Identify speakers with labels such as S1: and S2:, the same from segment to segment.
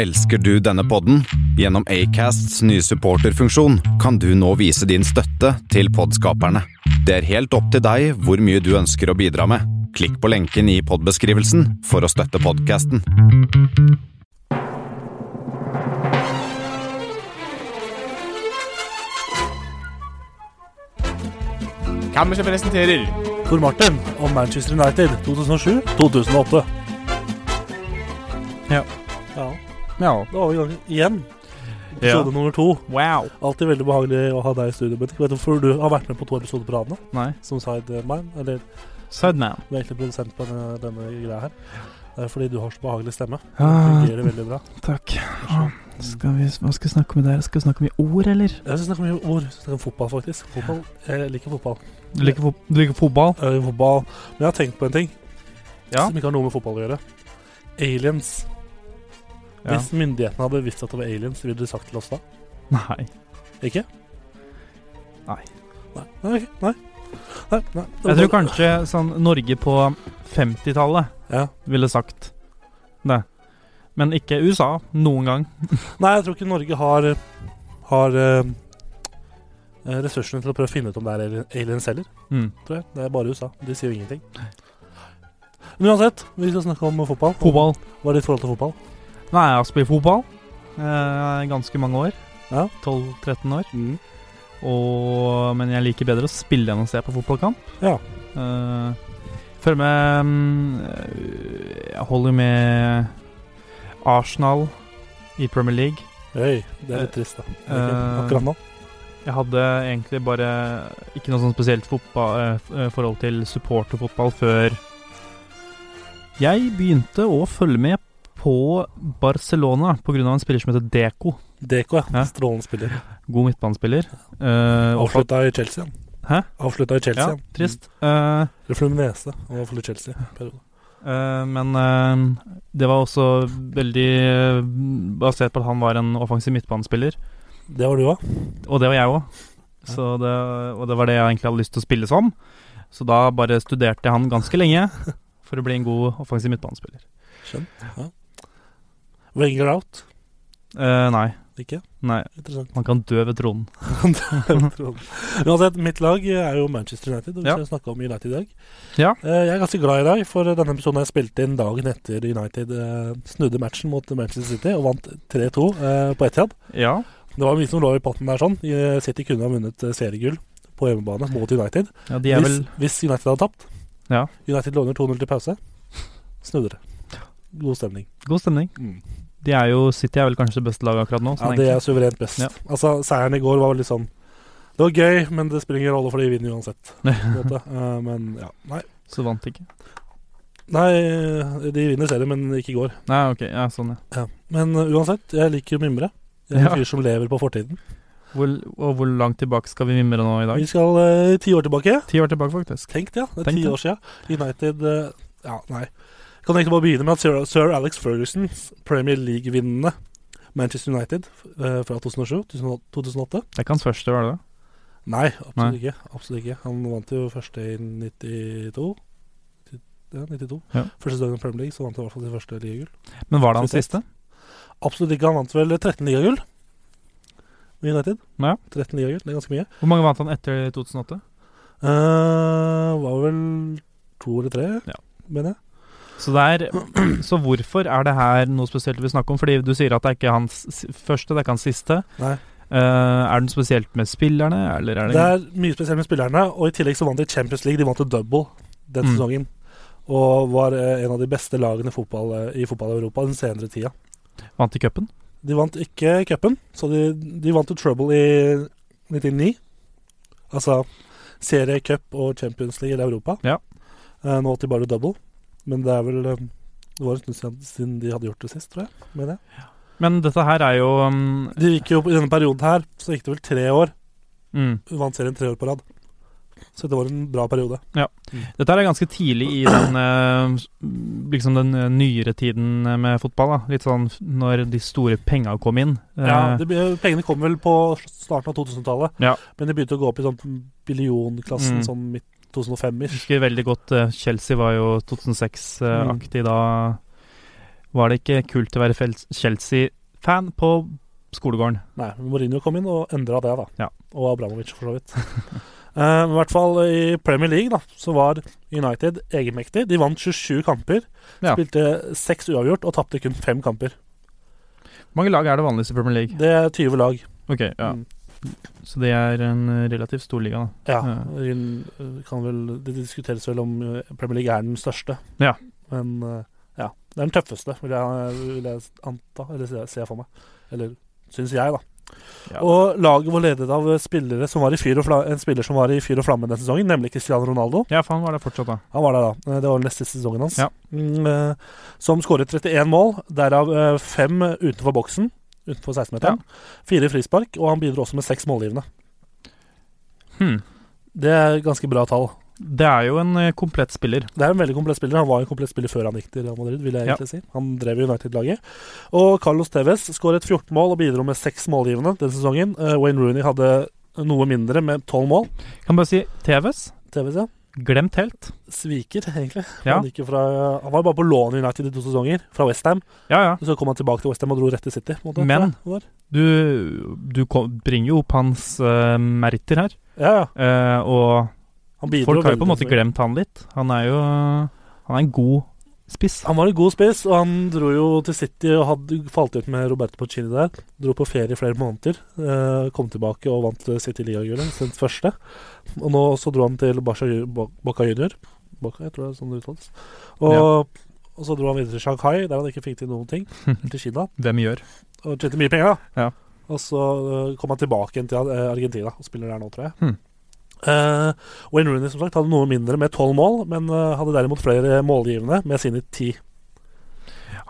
S1: Elsker du denne podden? Gjennom Acasts nye supporterfunksjon kan du nå vise din støtte til podskaperne. Det er helt opp til deg hvor mye du ønsker å bidra med. Klikk på lenken i podbeskrivelsen for å støtte podkasten.
S2: Kammerset presenterer
S3: Tor Martin om Manchester United 2007-2008.
S2: Ja.
S3: ja.
S2: Ja.
S3: Da var vi i gang igjen. Episode nummer to.
S2: Wow.
S3: Alltid veldig behagelig å ha deg i studio. Men ikke vet du hvorfor du har vært med på to episoder på rad nå?
S2: Nei.
S3: Som sideman. Eller
S2: Sideman.
S3: du er egentlig produsent på denne, denne greia her. Det er fordi du har så behagelig stemme. Det
S2: Ah.
S3: fungerer veldig bra.
S2: Takk. Skal vi, hva skal vi snakke om dag? Skal vi snakke om i ord, eller?
S3: Jeg skal snakke om i ord. Snakke om fotball, faktisk. Fotball. Jeg liker fotball.
S2: Du liker, fo du liker fotball?
S3: Jeg liker fotball. Men jeg har tenkt på en ting
S2: Ja.
S3: som ikke har noe med fotball å gjøre. Aliens.
S2: Ja.
S3: Hvis myndighetene hadde visst at det var aliens, ville de sagt til oss da?
S2: Nei.
S3: Ikke?
S2: Nei.
S3: Nei. Nei. Nei. Nei. Nei.
S2: Jeg tror kanskje sånn Norge på 50-tallet
S3: Ja.
S2: ville sagt det. Men ikke USA. Noen gang.
S3: Nei, jeg tror ikke Norge har Har eh, ressursene til å prøve å finne ut om det er aliens heller.
S2: Mm.
S3: Tror jeg. Det er bare USA. De sier jo ingenting. Men uansett, vi skal snakke om fotball.
S2: Fotball.
S3: Hva er ditt forhold til fotball?
S2: Nei, jeg har spilt fotball eh, ganske mange år.
S3: Ja.
S2: 12-13 år. Og, men jeg liker bedre å spille enn å se på fotballkamp.
S3: Ja.
S2: Eh, følger med mm, Jeg holder med Arsenal i Premier League.
S3: Oi, det er litt trist, da.
S2: Eh,
S3: Akkurat nå.
S2: Jeg hadde egentlig bare ikke noe sånn spesielt eh, forhold til supporterfotball før jeg begynte å følge med på Barcelona pga. en spiller som heter Deco.
S3: Deco, ja.
S2: Ja.
S3: Strålende spiller.
S2: God midtbanespiller. Uh, og
S3: Avslutta i Chelsea.
S2: Hæ?
S3: Avslutta i Chelsea.
S2: Ja, trist. Eh,
S3: Eller Fluminese. Han var for i Chelsea. periode.
S2: eh, men uh, det var også veldig eh, basert på at han var en offensiv midtbanespiller.
S3: Det var du òg.
S2: Og det var jeg òg. Og det var det jeg egentlig hadde lyst til å spille som. Så da bare studerte jeg han ganske lenge for å bli en god offensiv midtbanespiller.
S3: Skjønt. Ja. Wenger out.
S2: Uh, nei.
S3: Ikke?
S2: Nei.
S3: Interessant.
S2: Man kan dø ved tronen.
S3: Uansett, mitt lag er jo Manchester United, og vi
S2: Ja.
S3: skal snakke om United i dag.
S2: Ja.
S3: Eh, Jeg er ganske glad i dag, for denne episoden jeg spilt inn dagen etter United eh, snudde matchen mot Manchester City og vant 3-2 eh, på Etihad.
S2: Ja.
S3: Det var mye som lå i potten der sånn. City kunne ha vunnet seriegull på hjemmebane mot United.
S2: ja de er
S3: Hvis,
S2: vel
S3: hvis United hadde tapt.
S2: Ja.
S3: United låner 2-0 til pause. Snudde det. God stemning.
S2: god stemning. De er jo City er vel kanskje det beste laget akkurat nå.
S3: Ja,
S2: sånn
S3: det er suverent best.
S2: Ja.
S3: Altså, Seieren i går var veldig sånn Det var gøy, men det spiller ingen rolle, for de vinner uansett. Eh, men ja, nei.
S2: Så vant de ikke.
S3: Nei, de vinner serien, men ikke i går.
S2: Nei, ok. Ja, sånn, ja.
S3: Ja. Men uh, uansett, jeg liker å mimre. Jeg er
S2: Ja.
S3: en fyr som lever på fortiden.
S2: Hvor, og hvor langt tilbake skal vi mimre nå i dag?
S3: Vi skal uh, ti år tilbake.
S2: Ti år tilbake, faktisk.
S3: Tenk det, ja. Det er
S2: Tenk
S3: ti
S2: det.
S3: år siden. United uh, Ja, nei. Kan egentlig bare begynne med at sir, Alex Fergusons Premier League-vinnende Manchester United uh, fra 2007 2008
S2: Det er ikke hans første, var det det?
S3: Nei, absolutt
S2: Nei.
S3: ikke. Absolutt ikke. Han vant jo første i 92. Ja, 92.
S2: Ja.
S3: Første sesongen i Premier League så vant han i hvert fall sitt første ligagull.
S2: Men var det hans siste?
S3: Absolutt ikke. Han vant vel 13 ligagull med United.
S2: Ja.
S3: 13 ligagull, det er ganske mye.
S2: Hvor mange vant han etter 2008?
S3: Uh, var vel to eller tre,
S2: Ja.
S3: mener jeg.
S2: Så, det er, så hvorfor er det her noe spesielt vi snakker om? Fordi du sier at det er ikke hans første, det er ikke hans siste.
S3: Nei.
S2: Uh, er den spesielt med spillerne, eller er det,
S3: Det er mye spesielt med spillerne, og i tillegg så vant de Champions League. De vant jo double den
S2: Mm.
S3: sesongen. Og var eh, en av de beste lagene i fotball, eh, i fotball-Europa den senere tida.
S2: Vant de cupen?
S3: De vant ikke cupen, så de, de vant jo Trouble i 1999. Altså serie, cup og Champions League i Europa.
S2: Ja.
S3: Nå til bare double. Men det er vel eh, Det var en stund siden, de hadde gjort det sist, tror jeg. Mener jeg.
S2: Men dette her er jo um,
S3: De gikk jo I denne perioden her så gikk det vel tre år.
S2: mm,
S3: vant serien tre år på rad. Så det var en bra periode. Ja.
S2: Dette er ganske tidlig i den eh, Liksom den eh, nyere tiden med fotball. da Litt sånn når de store penga kom inn.
S3: Ja, det, Pengene kom vel på starten av 2000-tallet,
S2: Ja.
S3: men de begynte å gå opp i sånn billionklassen
S2: Mm.
S3: sånn midt 2005-ish.
S2: husker veldig godt eh, Chelsea var jo 2006-aktig da. var det ikke kult å være Chelsea-fan på skolegården.
S3: Nei, Mourinho kom inn og endra det, da.
S2: Ja.
S3: Og Abramovic, for så vidt. uh, I hvert fall i Premier League da, så var United egenmektig. De vant 27 kamper,
S2: Ja.
S3: spilte seks uavgjort og tapte kun fem kamper.
S2: Hvor mange lag er det vanligvis i Premier League?
S3: Det er 20 lag.
S2: Ok, ja.
S3: Mm.
S2: Så det er en eh, relativt stor liga, da.
S3: Ja,
S2: Ja.
S3: kan vel, Det diskuteres vel om eh, Premier League er den største.
S2: Ja.
S3: Men eh, ja, det er den tøffeste, vil jeg, vil jeg anta. Eller se- for meg. Eller syns jeg, da.
S2: Ja.
S3: Og laget var ledet av spillere som var i fyr og fla en spiller som var i fyr og flamme denne sesongen, nemlig Cristiano Ronaldo.
S2: Ja, for han var det fortsatt, da.
S3: Han var der da. Eh, Det var neste sesongen hans.
S2: Ja.
S3: Mm, eh, som skåret 31 mål, derav eh, fem utenfor boksen. Utenfor 16-meteren. Fire frispark, og han bidro også med seks målgivende.
S2: Hmm.
S3: Det er ganske bra tall.
S2: Det er jo en eh, komplett spiller.
S3: Det er en veldig komplett spiller. Han var en komplett spiller før han gikk til Real Madrid, vil jeg
S2: Ja.
S3: egentlig si. Han drev United-laget. Og Carlos Tevez skåret 14 mål og bidro med seks målgivende den sesongen. Eh, Wayne Rooney hadde noe mindre, med 12 mål.
S2: Kan bare si Tevez.
S3: Tevez, ja.
S2: Glemt helt.
S3: Sviker, egentlig.
S2: Ja.
S3: Han, fra, han var bare på lån i United i to sesonger, fra Westham.
S2: Ja, ja.
S3: Så kom han tilbake til Westham og dro rett til City. måte,
S2: Men-. Du, du kom, bringer jo opp hans uh, meritter her.
S3: Ja, ja.
S2: Uh, og
S3: Han
S2: folk har jo på en måte glemt han litt. Han er jo Han er en god spiss.
S3: Han var en god spiss, og han dro jo til City og hadde falt ut med Roberto Pochini der. Dro på ferie i flere måneder. Eh, kom tilbake og vant City Liga-gullet, sitt første. Og nå så dro han til Barca, Boca Junior. Boca, jeg tror det er sånn det uttales. Og, og så dro han videre til Shanghai, der han ikke fikk til noen ting. Til Kina.
S2: Hvem gjør?
S3: Og tjente mye penger, da.
S2: Ja.
S3: Og så eh, kom han tilbake igjen til eh, Argentina og spiller der nå, tror jeg.
S2: Hmm.
S3: Eh, Wayne Rooney som sagt hadde noe mindre med tolv mål, men uh, hadde derimot flere målgivende med sine ti.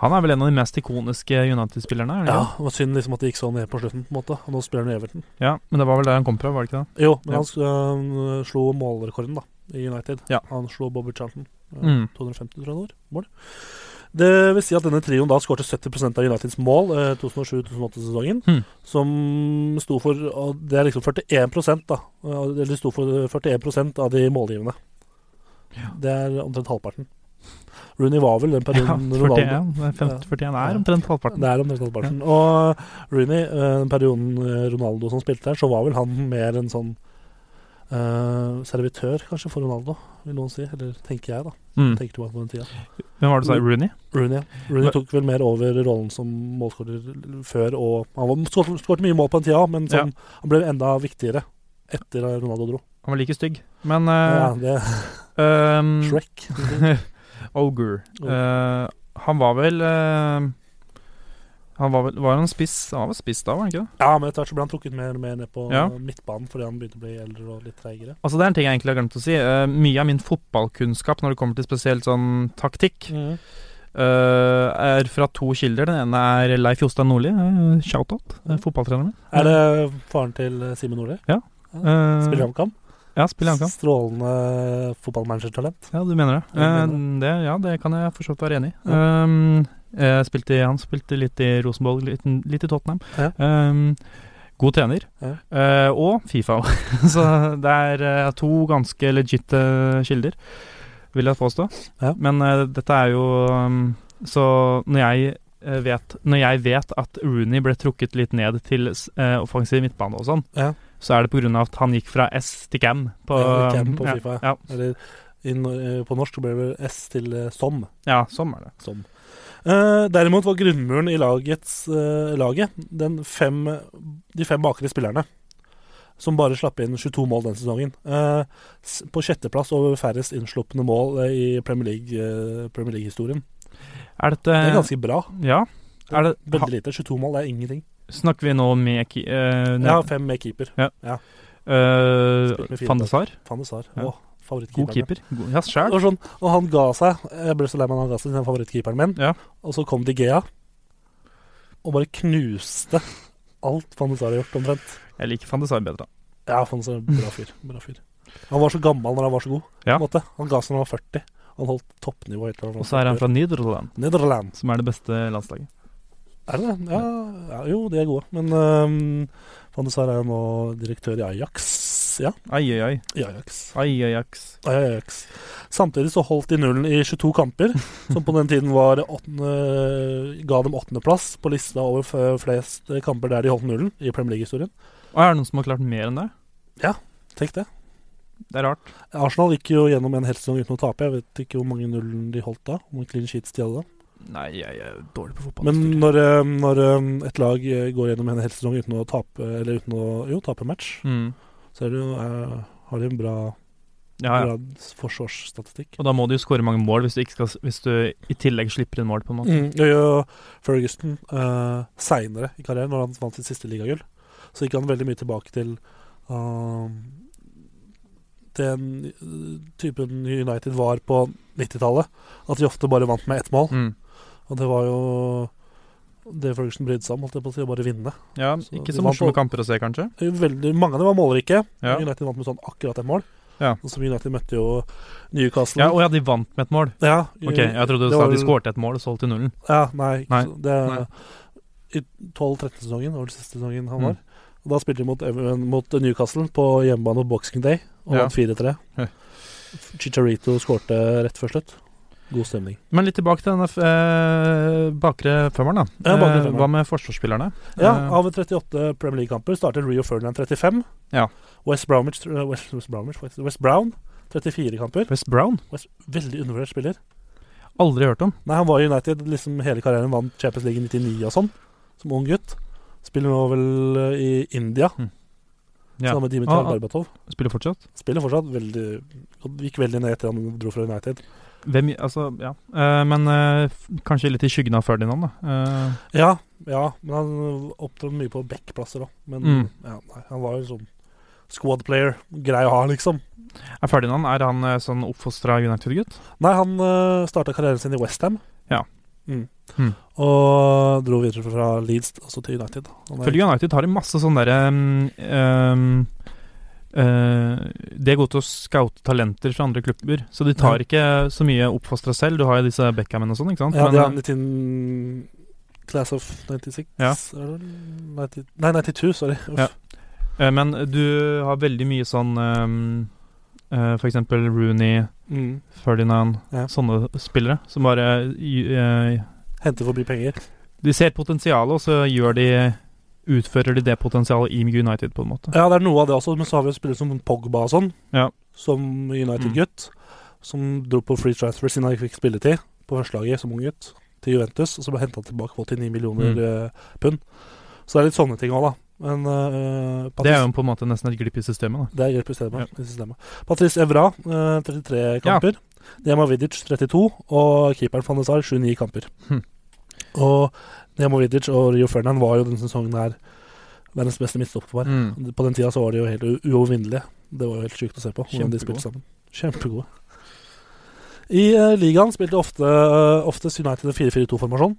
S2: Han er vel en av de mest ikoniske United-spillerne? er
S3: Ja, det var synd liksom at det gikk så ned på slutten, på en måte. Og nå spiller han i Everton.
S2: ja, men det var vel der han kom fra, var det ikke det?
S3: Jo, men
S2: Ja.
S3: han uh, slo målrekorden da i United.
S2: Ja.
S3: Han slo Bobby Charlton.
S2: Mm.
S3: 250, tror jeg det var. Mål. Det vil si at denne trioen da skårte 70% av Uniteds mål eh, 2007-2008-sesongen.
S2: Mm.
S3: Som sto for Det er liksom 41 da. eh, Eller sto for 41% av de målgivende.
S2: Ja.
S3: Det er omtrent halvparten. Rooney var vel den
S2: Ja,
S3: perioden
S2: 41,
S3: Ronaldo
S2: det er 50, 41 er omtrent halvparten.
S3: Det er omtrent halvparten. Og Rooney, eh, den perioden Ronaldo som spilte der, så var vel han mer en sånn eh, servitør, kanskje, for Ronaldo, vil noen si. Eller tenker jeg, da.
S2: Mm.
S3: Tenker tilbake på den tida.
S2: Hvem var det du sa? Rooney?
S3: Rooney, ja. Rooney tok vel mer over rollen som målskårer før, og han var- skåret mye mål på den tida, men sånn, han ble enda viktigere etter at Ronaldo dro.
S2: Han var like stygg. Men
S3: ja,
S2: uh,
S3: det
S2: um,
S3: Shrek.
S2: Ogur. Uh, han var vel eh, Han var Var han spiss? Han var spiss da, var han ikke det?
S3: Ja, men etter hvert så ble han trukket mer og mer ned på
S2: Ja.
S3: midtbanen fordi han begynte å bli eldre og litt treigere.
S2: Altså Det er en ting jeg egentlig har glemt å si. Uh, mye av min fotballkunnskap når det kommer til spesielt sånn taktikk, eh, er fra to kilder. Den ene er Leif Jostein Nordli, uh, shout-out, uh, fotballtreneren min.
S3: Er det faren til Simen Nordli?
S2: Ja.
S3: Spiller han kamp?
S2: Ja, spiller han kamp.
S3: Strålende fotballmanagertalent.
S2: Ja, du mener det.
S3: Mener
S2: det ja, det kan jeg for så vidt være enig i. Um, jeg spilte, han spilte litt i Rosenborg, litt, litt i Tottenham.
S3: Ja.
S2: Um, god trener.
S3: Ja.
S2: Uh, og Fifa. så det er uh, to ganske legitte kilder, vil jeg påstå.
S3: Ja.
S2: Men uh, dette er jo um, Så når jeg eh, vet Når jeg vet at Rooney ble trukket litt ned til offensiv midtbane og sånn,
S3: Ja.
S2: så er det av at han gikk fra S til Cam på,
S3: Cam på FIFA. Eller in, eh, på norsk ble det S til eh, som.
S2: ja, Som er det.
S3: som. Eh, derimot var grunnmuren i lagets, uh, laget den fem, de fem bakre spillerne. Som bare slapp inn 22 mål den sesongen. Uh, på sjetteplass over færrest innslupne mål i Premier League-historien.
S2: Er dette
S3: Det er ganske bra.
S2: Ja. Er det,
S3: Veldig lite. 22 mål det er ingenting.
S2: snakker vi nå med eh,
S3: Ja, fem med keeper. Ja. ja. Uh,
S2: Van de Sar?
S3: Van de Sar.
S2: Ja. God
S3: favorittkeeperen.
S2: keeper. Ja, sjæl.
S3: sånn, og han ga seg. Jeg ble så lei meg da han ga seg til den favorittkeeperen min.
S2: Ja.
S3: Og så kom De Gea og bare knuste alt Fandesar har gjort, omtrent.
S2: Jeg liker Fandesar bedre,
S3: da. Ja, Fandesar bra fyr. Bra fyr. Han var så gammel når han var så god.
S2: Ja.
S3: Han ga seg når han var 40. Han holdt toppnivå
S2: Og så er han fra Nederland,
S3: Nederland.
S2: som er det beste landslaget.
S3: Er det det? Ja, ja, jo, de er gode. Men um, Van er jo nå direktør i Ajax ja.
S2: Ai,
S3: Ajax.
S2: Ajax.
S3: Ajax. Samtidig så holdt de nullen i 22 kamper, som på den tiden var åttende, ga dem åttendeplass på lista over flest kamper der de holdt nullen i Premier League-historien.
S2: Og er det noen som har klart mer enn det?
S3: Ja, Tenk det.
S2: Det er rart.
S3: Arsenal gikk jo gjennom en hel sesong uten å tape. Jeg vet ikke hvor mange nullen de holdt da. Hvor mange clean sheets de hadde da.
S2: Nei, jeg er dårlig på fotball.
S3: Men når, eh, når eh, et lag eh, går gjennom en hel sesong uten å tape Eller uten å jo, tape match,
S2: mm.
S3: Så er det jo, er, har de en bra,
S2: Ja, ja.
S3: bra forsvarsstatistikk.
S2: Og da må du jo skåre mange mål hvis du, skal, hvis du i tillegg slipper inn mål, på en måte.
S3: Mm, det gjør jo Ferguson uh, seinere i karrieren, når han vant sitt siste ligagull. Så gikk han veldig mye tilbake til uh, den uh, typen United var på 90-tallet. At de ofte bare vant med ett mål.
S2: Mm.
S3: Og det var jo det Ferguson brydde seg om, holdt jeg på å si, å bare vinne.
S2: Ja,
S3: Så
S2: ikke så morsomme kamper å se, kanskje.
S3: Veldig, mange av dem var målrike.
S2: Ja.
S3: United vant med sånn akkurat ett mål.
S2: Ja.
S3: Som United møtte jo Newcastle.
S2: Ja, og ja, de vant med et mål.
S3: Ja,
S2: Ok, Jeg trodde du sa
S3: var
S2: de skårte et mål og solgte nullen.
S3: Ja, nei.
S2: Nei.
S3: så Det,
S2: Nei.
S3: I 12-13-sesongen var det siste sesongen han
S2: Mm.
S3: var. Og Da spilte de mot, mot Newcastle på hjemmebane på Boxing Day og
S2: Ja.
S3: vant 4-3. Chicharito skårte rett før slutt. God stemning.
S2: Men litt tilbake til denne eh, bakre femmeren, da.
S3: Ja, bakre
S2: Eh,
S3: femmeren.
S2: Hva med forsvarsspillerne?
S3: Ja,
S2: Eh,
S3: Av 38 Premier League-kamper startet Rio Ferdinand 35.
S2: Ja.
S3: West, Bromwich, eh, West, West, Bromwich. West Brown 34 kamper.
S2: West Brown?
S3: West, veldig undervurdert spiller.
S2: Aldri hørt om.
S3: Nei, Han var i United liksom hele karrieren, vant Champions League i 99 og sånn, som ung gutt. Spiller nå vel i India,
S2: Ja.
S3: sammen med Dimitar
S2: Ah, ah.
S3: Berbatov.
S2: Spiller fortsatt?
S3: Spiller fortsatt veldig Gikk veldig ned etter han dro fra United.
S2: Hvem, altså, ja. Eh, men eh, kanskje litt i skyggen av Ferdinand, da. Eh,
S3: Ja, ja, men han opptrådte mye på backplasser òg. Men
S2: Mm.
S3: ja, nei, han var jo sånn squad player. Grei å ha, liksom.
S2: er Ferdinand er han eh, sånn oppfostra United-gutt?
S3: Nei, han uh, starta karrieren sin i Westham.
S2: Ja.
S3: Mm.
S2: Mm.
S3: Og dro videre fra Leeds også til United. Er-
S2: Følger United har de masse sånne derre um, um, eh, De er gode til å scoute talenter fra andre klubber, så de tar
S3: Ja.
S2: ikke så mye oppfostra selv. Du har jo disse Beckhamene og sånn, ikke sant?
S3: Ja,
S2: Men,
S3: de har
S2: eh,
S3: han i sin Class of 96.
S2: Ja.
S3: Er det 90, nei, 92, sorry.
S2: Ja. Uh, men du har veldig mye sånn um, uh, For eksempel Rooney,
S3: Mm.
S2: Ferdinand, sånne spillere som bare eh,
S3: Henter forbi penger.
S2: De ser potensialet, og så gjør de utfører de det potensialet i United, på en måte.
S3: Ja, det er noe av det også, men så har vi jo spillere som Pogba og sånn.
S2: Ja.
S3: Som
S2: Mm.
S3: United-gutt. Som dro på free transfer siden han ikke fikk spilletid på førstelaget som ung gutt til Juventus. Og så ble henta tilbake på 89 millioner
S2: Mm.
S3: eh, pund. Så det er litt sånne ting òg, da. Men eh,
S2: Det er jo på en måte nesten et glipp i systemet. da
S3: Det er glipp i systemet. i systemet. Patrice Evra, uh, 33
S2: Ja.
S3: kamper. Dema Vidic, 32. Og keeperen van de Sar, 29 kamper.
S2: Hm.
S3: Og Dema Vidic og Rio Ferdinand var jo denne sesongen her verdens beste midtstopper.
S2: Mm.
S3: På den tida så var de jo helt uovervinnelige. Det var jo helt sjukt å se på. Hvordan de spilte sammen. Kjempegode. I uh, ligaen spilte ofte uh, oftest United en 4-4-2-formasjon.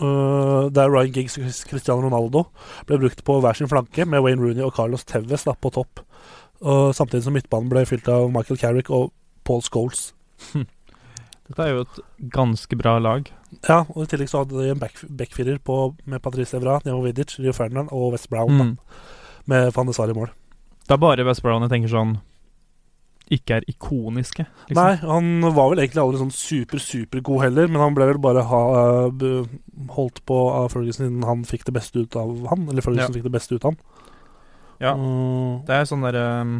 S3: Uh, der Ryan Giggs og Cristiano Ronaldo ble brukt på hver sin flanke, med Wayne Rooney og Carlos Tevez da, på topp. Samtidig som midtbanen ble fylt av Michael Carrick og Paul Scholes.
S2: Dette er jo et ganske bra lag.
S3: Ja, og I tillegg så hadde de en back, backfirer på, med Patrice Evra, Nemo Vidic, Rio Ferdinand og West Brown,
S2: Mm.
S3: med Van de Sar i mål.
S2: Det er bare West Brown jeg tenker sånn ikke er ikoniske. liksom.
S3: Nei, han var vel egentlig aldri sånn super, super god heller, men han ble vel bare ha, holdt på av Ferguson innen han fikk det beste ut av han. Eller Ferguson fikk det beste ut av han.
S2: Ja.
S3: uh,
S2: Det er sånn derre um,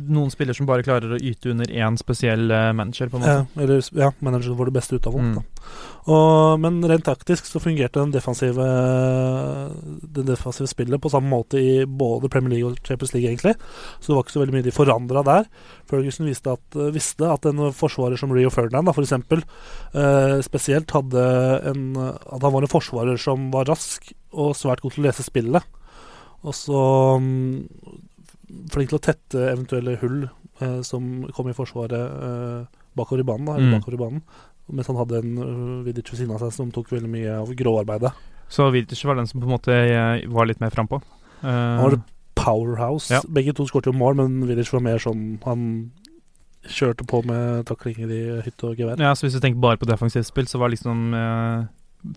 S2: Noen spillere som bare klarer å yte under én spesiell eh, manager, på en måte.
S3: ja, eller ja, manageren får det beste ut av ham.
S2: Mm.
S3: men rent taktisk så fungerte den defensive den defensive spillet på samme måte i både Premier League og Champions League, egentlig. Så det var ikke så veldig mye de forandra der. Ferguson visste at, visste at en forsvarer som Rio Ferdinand, da, for eksempel, eh, spesielt hadde en At han var en forsvarer som var rask og svært god til å lese spillet. Og så mm, flink til å tette eventuelle hull eh, som kom i forsvaret eh, bakover i banen. Da, eller
S2: Mm.
S3: bakover i banen mens han hadde en uh, Vidic ved siden av seg som tok veldig mye av gråarbeidet.
S2: Så Vidic var den som på en måte eh, var litt mer frampå. Uh,
S3: Han var powerhouse.
S2: Ja.
S3: Begge to skåret jo mål, men Vidic var mer sånn Han kjørte på med taklinger i hytte og gevær.
S2: ja, så hvis du tenker bare på defensivt spill, så var liksom eh,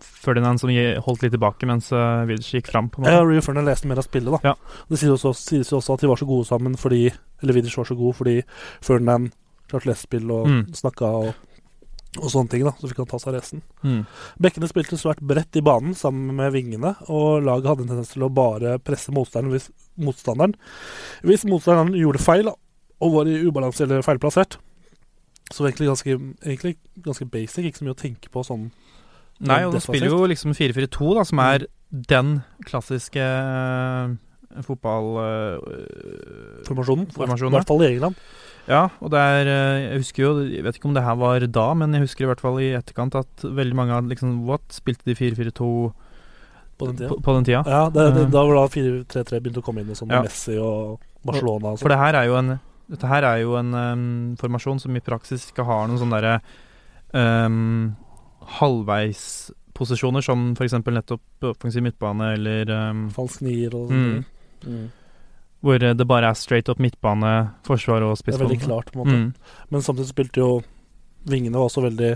S2: Ferdinand som holdt litt tilbake, mens uh, Vidic gikk fram.
S3: Ja. Rio Ferdinand leste mer av spillet, da.
S2: Ja.
S3: Det sies, også, sies også at de var så gode sammen fordi Eller Vidic var så god fordi Ferdinand klarte å lese spill og
S2: Mm.
S3: snakka og, og sånne ting, da. Så fikk han ta seg resten.
S2: Mm.
S3: Bekkene spilte svært bredt i banen sammen med vingene, og laget hadde en tendens til å bare presse motstanderen hvis motstanderen Hvis motstanderen gjorde feil da, og var i ubalanse eller feilplassert. Så egentlig ganske, egentlig ganske basic, ikke så mye å tenke på sånn.
S2: Nei, og de spiller jo liksom 4-4-2, da, som er den klassiske uh, fotball... eh.
S3: Formasjonen, I hvert fall i England.
S2: ja, og det er eh, Jeg husker jo Jeg vet ikke om det her var da, men jeg husker i hvert fall i etterkant at veldig mange hadde liksom What? Spilte de 4-4-2
S3: På den tida.
S2: på, på den tida?
S3: Ja, det, det,
S2: Eh.
S3: da var da 4-3-3 begynte å komme inn, og sånn
S2: Ja.
S3: Messi og Barcelona og
S2: For
S3: sånn.
S2: det her er jo en Dette her er jo en um, formasjon som i praksis ikke har noen sånne derre um, halvveisposisjoner, som f.eks. nettopp offensiv midtbane eller um,
S3: Falsk nier og
S2: Mm.
S3: sånn. Mm.
S2: Hvor eh, det bare er straight up midtbane, forsvar og
S3: Det er veldig klart, på en måte.
S2: Mm.
S3: Men samtidig spilte jo Vingene var også veldig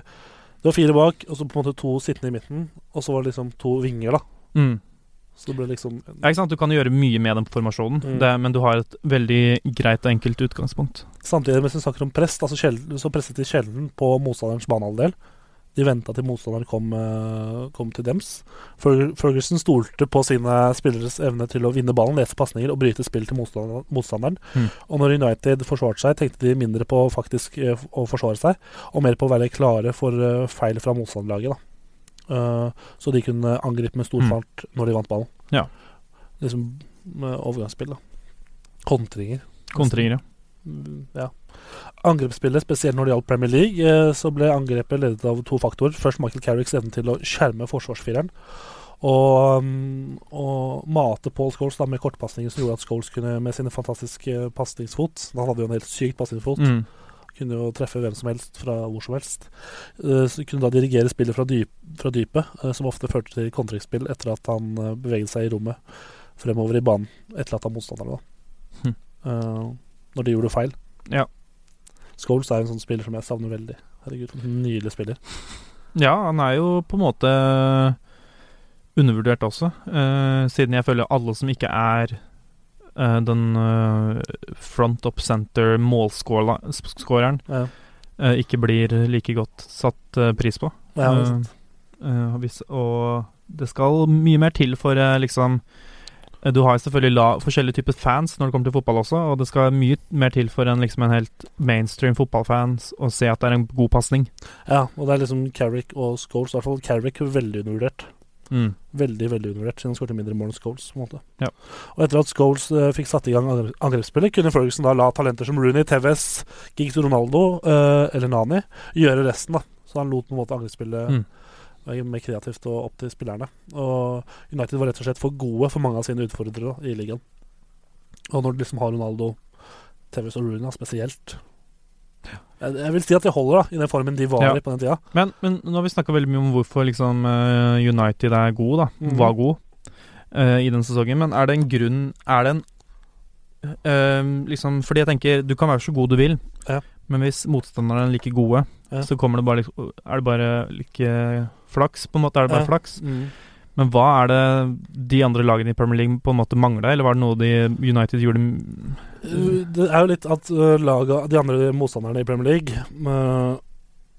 S3: Det var fire bak, og så på en måte to sittende i midten, og så var det liksom to vinger, da.
S2: Mm.
S3: Så det ble liksom
S2: Ja, ikke sant? Du kan gjøre mye med den formasjonen,
S3: Mm.
S2: det, men du har et veldig greit og enkelt utgangspunkt.
S3: Samtidig, hvis vi snakker om press, da, så, sjelden, så presset de sjelden på motstanderens banehalvdel. De venta til motstanderen kom, eh, kom til dems. Ferguson stolte på sine spilleres evne til å vinne ballen, lese pasninger og bryte spill til motstanderen.
S2: Mm.
S3: Og når United forsvarte seg, tenkte de mindre på faktisk eh, å forsvare seg, og mer på å være klare for eh, feil fra motstanderlaget. så de kunne angripe med stor
S2: Mm.
S3: fart når de vant ballen.
S2: Ja.
S3: Liksom med overgangsspill, da. Kontringer.
S2: Kontringer, ja.
S3: Mm, Ja. Angrepsspillet, spesielt når det gjaldt Premier League, eh, så ble angrepet ledet av to faktorer. Først Michael Carricks evne til å skjerme forsvarsfireren. Og, mm, og mate Paul Scholes da, med kortpasninger som gjorde at Scholes kunne med sine fantastiske pasningsfot Han hadde jo en helt sykt pasningsfot.
S2: Mm.
S3: Kunne jo treffe hvem som helst fra hvor som helst. Eh, Så kunne da dirigere spillet fra, dyp, fra dypet, eh, som ofte førte til kontringsspill etter at han beveget seg i rommet fremover i banen, etterlatt av motstanderne. da.
S2: Hm.
S3: Når de gjorde feil.
S2: Ja.
S3: Scholes er en sånn spiller som jeg savner veldig. Herregud, for en nydelig spiller.
S2: Ja, han er jo på en måte undervurdert også, eh, siden jeg føler alle som ikke er eh, den eh, front up center målskåreren,
S3: Ja.
S2: eh, ikke blir like godt satt eh, pris på.
S3: Ja,
S2: Eh, eh, og det skal mye mer til for eh, liksom eh, Du har selvfølgelig la, forskjellige typer fans når det kommer til fotball også, og det skal mye mer til for en, liksom en helt mainstream fotballfans å se at det er en god pasning.
S3: ja, og det er liksom Carrick og Scholes. I hvert fall Carrick veldig undervurdert.
S2: Mm.
S3: Veldig veldig undervurdert, siden han skåret mindre mål enn Scholes. på en måte.
S2: Ja.
S3: Og etter at Scholes uh, fikk satt i gang angrepsspillet, kunne Ferguson da la talenter som Rooney, Tevez, Giggs Ronaldo uh, eller Nani gjøre resten. da. Så han lot på en måte angrepsspillet
S2: Mm.
S3: Mer kreativt og opp til spillerne. Og United var rett og slett for gode for mange av sine utfordrere i ligaen. Og når du liksom har Ronaldo, Tevez og Runa spesielt jeg, jeg vil si at de holder da, i den formen de var
S2: Ja.
S3: i på den tida.
S2: Men, men nå har vi snakka veldig mye om hvorfor liksom eh, United er god, da.
S3: mm.
S2: Var god uh, i den sesongen. Men er det en grunn Er det en Uh, liksom Fordi jeg tenker du kan være så god du vil,
S3: Ja.
S2: men hvis motstanderne er like gode,
S3: Ja.
S2: så kommer det bare liksom Er det bare like flaks? På en måte er det bare
S3: Ja.
S2: flaks. Men hva er det de andre lagene i Premier League på en måte mangla, eller var det noe de United gjorde
S3: Det er jo litt at laga, de andre motstanderne i Premier League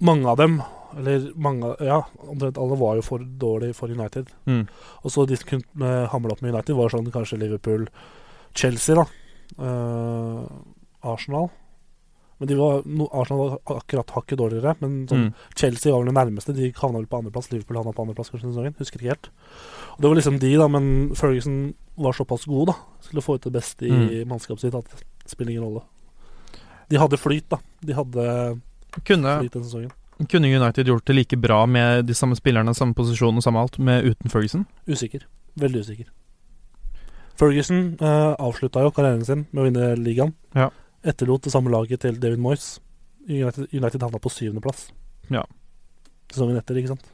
S3: Mange av dem, eller mange Ja, omtrent alle var jo for dårlige for United.
S2: mm.
S3: Og så de som kunne hamle opp med United, var sånn kanskje Liverpool, Chelsea, da. Uh, Arsenal. Men de var, Arsenal var akkurat hakket dårligere. Men sånn,
S2: Mm.
S3: Chelsea var vel det nærmeste. De havna vel på andreplass. Liverpool havna på andreplass kanskje sesongen. Husker ikke helt. Og Det var liksom de, da, men Ferguson var såpass god, da. Skulle få ut det beste i
S2: Mm.
S3: mannskapet sitt at det spiller ingen rolle. De hadde flyt, da. De hadde
S2: Kunne,
S3: flyt den sesongen.
S2: kunne United gjort det like bra med de samme spillerne, samme posisjon og samme alt, med uten Ferguson?
S3: Usikker. Veldig usikker. Ferguson uh, avslutta jo karrieren sin med å vinne ligaen.
S2: Ja.
S3: Etterlot det samme laget til David Moyes. United, United havna på syvendeplass.
S2: Ja.
S3: Sesongen etter, ikke sant.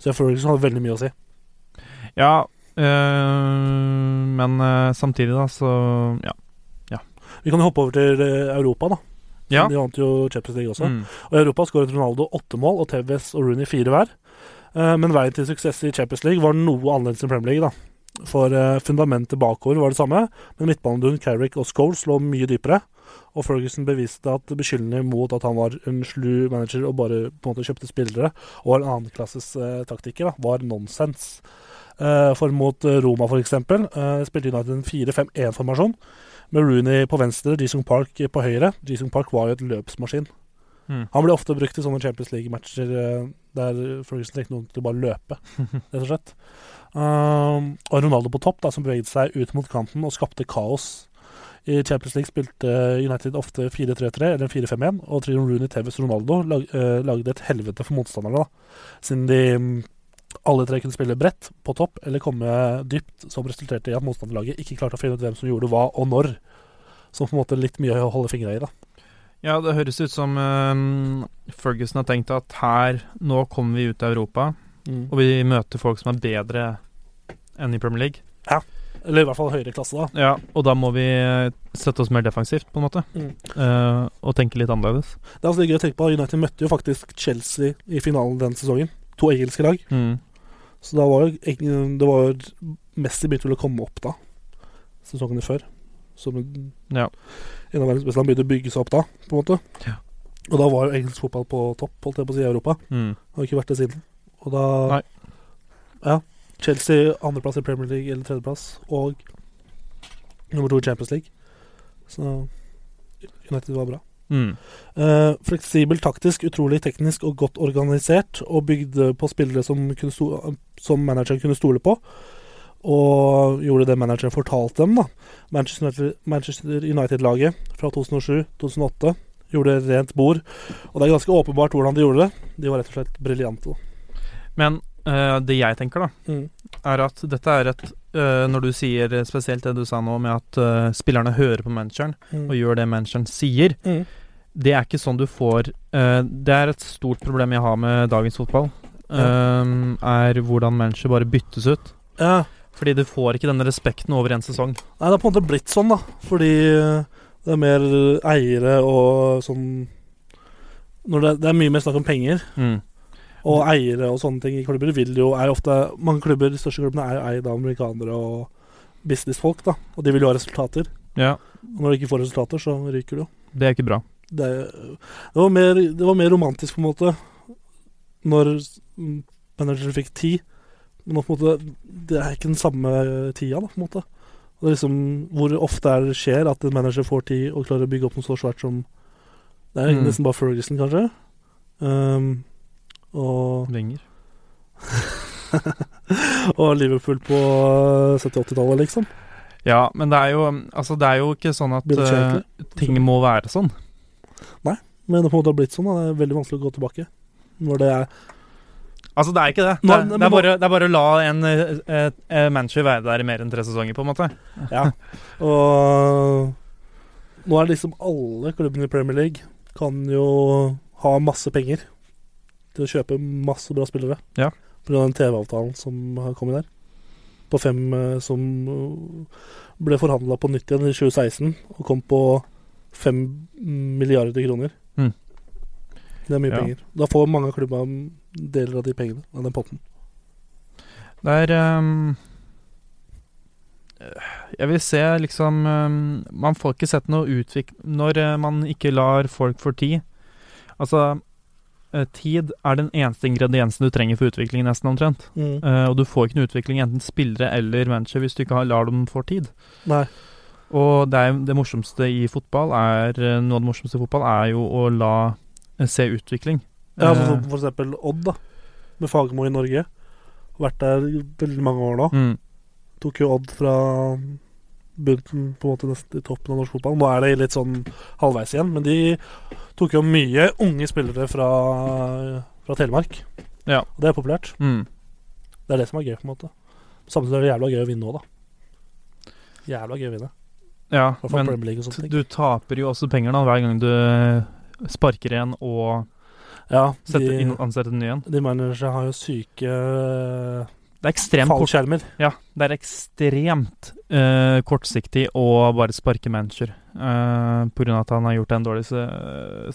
S3: Så Ferguson hadde veldig mye å si.
S2: Ja, øh, men øh, samtidig, da, så ja.
S3: Vi kan jo hoppe over til eh, Europa, da.
S2: Ja.
S3: De vant jo Champions League også.
S2: Mm.
S3: Og I Europa skåret Ronaldo åtte mål og Tevez og Rooney fire hver. Eh, men veien til suksess i Champions League var noe annerledes enn Premier League. da. For eh, fundamentet bakover var det samme, men midtbanedun, Carrick og Scholes lå mye dypere. Og Ferguson beviste at beskyldninger mot at han var en slu manager og bare på en måte kjøpte spillere, og en annenklasses eh, taktiker, da, var nonsens. Eh, for mot eh, Roma, eksempel, eh, spilte United en 4-5-1-formasjon. Med Rooney på venstre, Jisung Park på høyre. Jisung Park var jo et løpsmaskin.
S2: Mm.
S3: Han ble ofte brukt i sånne Champions League-matcher eh, der Ferguson trengte noen til å bare løpe, rett og slett. Um, og Ronaldo på topp, da, som beveget seg ut mot kanten og skapte kaos. I Champions League spilte United ofte 4-3-3 eller 4-5-1, og Trion Rooney, Tevez Ronaldo lag, uh, lagde et helvete for motstanderne, da. Siden de mm, alle tre kunne spille bredt på topp eller komme dypt, som resulterte i at motstanderlaget ikke klarte å finne ut hvem som gjorde hva og når. Som på en måte litt mye å holde fingra i, da.
S2: Ja, det høres ut som eh, Ferguson har tenkt at her, nå kommer vi ut av Europa, og vi møter folk som er bedre enn i Premier League. Ja.
S3: Eller i hvert fall høyere klasse, da.
S2: Ja, og da må vi eh, sette oss mer defensivt, på en måte.
S3: Mm.
S2: Uh, og tenke litt annerledes.
S3: Det er litt gøy å tenke på United møtte jo faktisk Chelsea i finalen den sesongen. To engelske lag.
S2: Mm.
S3: Så da var jo det var jo Messi begynte vel å komme opp da, sesongene før. Som
S2: Ja.
S3: en av verdens beste. Han begynte å bygge seg opp da, på en måte.
S2: Ja.
S3: Og da var jo engelsk fotball på topp, holdt jeg på å si, i Europa.
S2: Mm.
S3: Har ikke vært det siden. Og da
S2: Nei.
S3: Ja. Chelsea andreplass i Premier League eller tredjeplass, og nummer to i Champions League. Så United var bra.
S2: Mm.
S3: Uh, fleksibel, taktisk, utrolig teknisk og godt organisert, og bygde på spillere som, kunne sto som manageren kunne stole på. Og gjorde det manageren fortalte dem. da Manchester United-laget fra 2007-2008 gjorde rent bord. Og det er ganske åpenbart hvordan de gjorde det. De var rett og slett briljante.
S2: Men uh, det jeg tenker, da,
S3: Mm.
S2: er at dette er et uh, Når du sier spesielt det du sa nå med at uh, spillerne hører på manageren og gjør det manageren sier,
S3: Mm.
S2: det er ikke sånn du får Det er et stort problem jeg har med dagens fotball. Eh, er hvordan manager bare byttes ut.
S3: Ja.
S2: Fordi du får ikke denne respekten over en sesong.
S3: Nei, det har på en måte blitt sånn, da. Fordi det er mer eiere og sånn når det, det er mye mer snakk om penger.
S2: Mm.
S3: Og eiere og sånne ting i klubber vil jo er ofte Mange klubber, de største klubbene er jo eid av amerikanere og businessfolk, da. Og de vil jo ha resultater.
S2: Ja,
S3: Og når de ikke får resultater, så ryker du jo.
S2: det er ikke bra.
S3: Det, det, var mer, det var mer romantisk, på en måte, når manageren fikk ti. Men på en måte, det er ikke den samme tida, da, på en måte. Og det er liksom, hvor ofte er det skjer at en manager får ti og klarer å bygge opp noe så svært som Det er
S2: Mm.
S3: nesten bare Ferguson, kanskje. Um, og
S2: Wenger.
S3: og Liverpool på 70-80-tallet, liksom.
S2: Ja, men det er jo Altså, det er jo ikke sånn at eh,
S3: kjedelig?
S2: ting må være sånn.
S3: Nei, Men det på en måte har blitt sånn. Da. Det er veldig vanskelig å gå tilbake. Når det er
S2: Altså, det er ikke det. Det er, det er, bare, det er bare å la en eh, eh, manager være der i mer enn tre sesonger, på en måte.
S3: Ja. Og nå er liksom alle klubbene i Premier League kan jo ha masse penger til å kjøpe masse bra spillere.
S2: Ja.
S3: pga. den TV-avtalen som har kommet der. På fem eh, som eh, ble forhandla på nytt igjen i 2016, og kom på fem milliarder kroner.
S2: Mm.
S3: Det er mye
S2: Ja.
S3: penger. Da får mange av klubbene deler av de pengene, av den potten.
S2: Det er um, Jeg vil se liksom um, Man får ikke sett noe utvikling Når eh, man ikke lar folk få tid Altså Tid er den eneste ingrediensen du trenger for utvikling, nesten omtrent.
S3: Mm.
S2: Uh, og du får ikke noe utvikling enten spillere eller manager hvis du ikke har, lar dem få tid.
S3: Nei.
S2: Og det, er, det morsomste i fotball er eh, Noe av det morsomste i fotball er jo å la eh, se utvikling.
S3: Ja, for,
S2: Eh,
S3: for eksempel Odd, da. Med Fagermo i Norge. Vært der veldig mange år nå.
S2: mm,
S3: Tok jo Odd fra bunnen på en måte nesten i toppen av norsk fotball. Nå er det litt sånn halvveis igjen, men de tok jo mye unge spillere fra, fra Telemark.
S2: Ja.
S3: Og det er populært.
S2: mm.
S3: Det er det som er gøy, på en måte. Samtidig er det jævla gøy å vinne òg, da. Jævla gøy å vinne.
S2: Ja, men du taper jo også penger da hver gang du eh, sparker en og
S3: Ja,
S2: setter inn, ansetter en ny en.
S3: de managerne har jo syke
S2: Det er ekstremt kort. Ja, det er ekstremt uh, kortsiktig å bare sparke manager. uh, pga. at han har gjort en dårlig se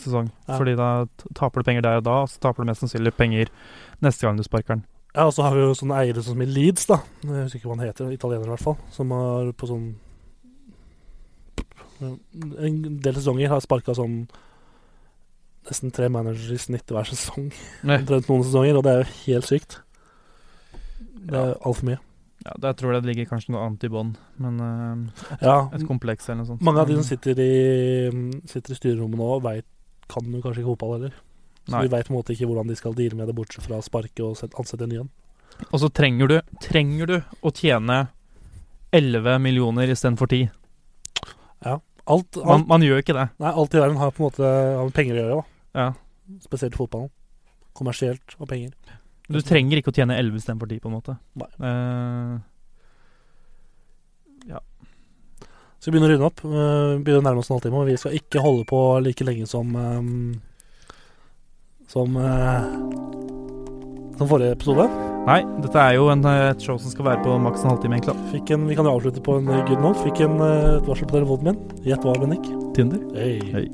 S2: sesong.
S3: Ja.
S2: Fordi da taper du penger der og da, og så taper du mest sannsynlig penger neste gang du sparker den.
S3: Ja, og så har vi jo sånne eiere som i Leeds, da. Jeg husker ikke hva han heter, italiener i hvert fall. Som har på sånn En del sesonger har sparka sånn nesten tre managere i snitt hver sesong. Omtrent noen sesonger, og det er jo helt sykt. Det er
S2: Ja.
S3: altfor mye.
S2: Ja, der tror jeg det ligger kanskje noe annet i bånn, men eh,
S3: Ja,
S2: et kompleks eller noe sånt.
S3: mange av de som sitter i, sitter i styrerommet nå, vet, kan jo kanskje ikke fotball heller. Så
S2: Nei.
S3: de veit på en måte ikke hvordan de skal deale med det, bortsett fra å sparke og ansette en ny en.
S2: Og så trenger du, trenger du å tjene 11 millioner istedenfor 10.
S3: Alt, alt,
S2: man gjør ikke det.
S3: nei, alt i verden har på en måte har penger å gjøre, da.
S2: Ja.
S3: Spesielt fotballen. Kommersielt og penger.
S2: Du trenger ikke å tjene 11 istedenfor 10, på en måte.
S3: Nei.
S2: Ja
S3: Så vi begynner å runde opp. Uh, begynner å nærme oss en halvtime, og vi skal ikke holde på like lenge som um, Som uh, Som forrige episode.
S2: nei, dette er jo en, et show som skal være på maks en halvtime, egentlig.
S3: Fikk en, vi kan jo avslutte på en good note. Fikk en, et varsel på telefonen min. Gjett hva, Bennik?
S2: Tinder.
S3: Hey.
S2: Hei.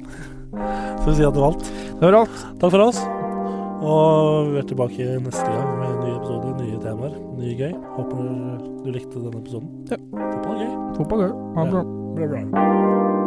S3: Så vi sier at det var alt.
S2: Det var alt.
S3: Takk for oss. Og vi er tilbake neste gang med en ny episode, nye temaer, nye gøy. Håper du likte denne episoden.
S2: Ja.
S3: Fotball er gøy.
S2: Fotball, er gøy. Ha det bra.
S3: Bra, bra.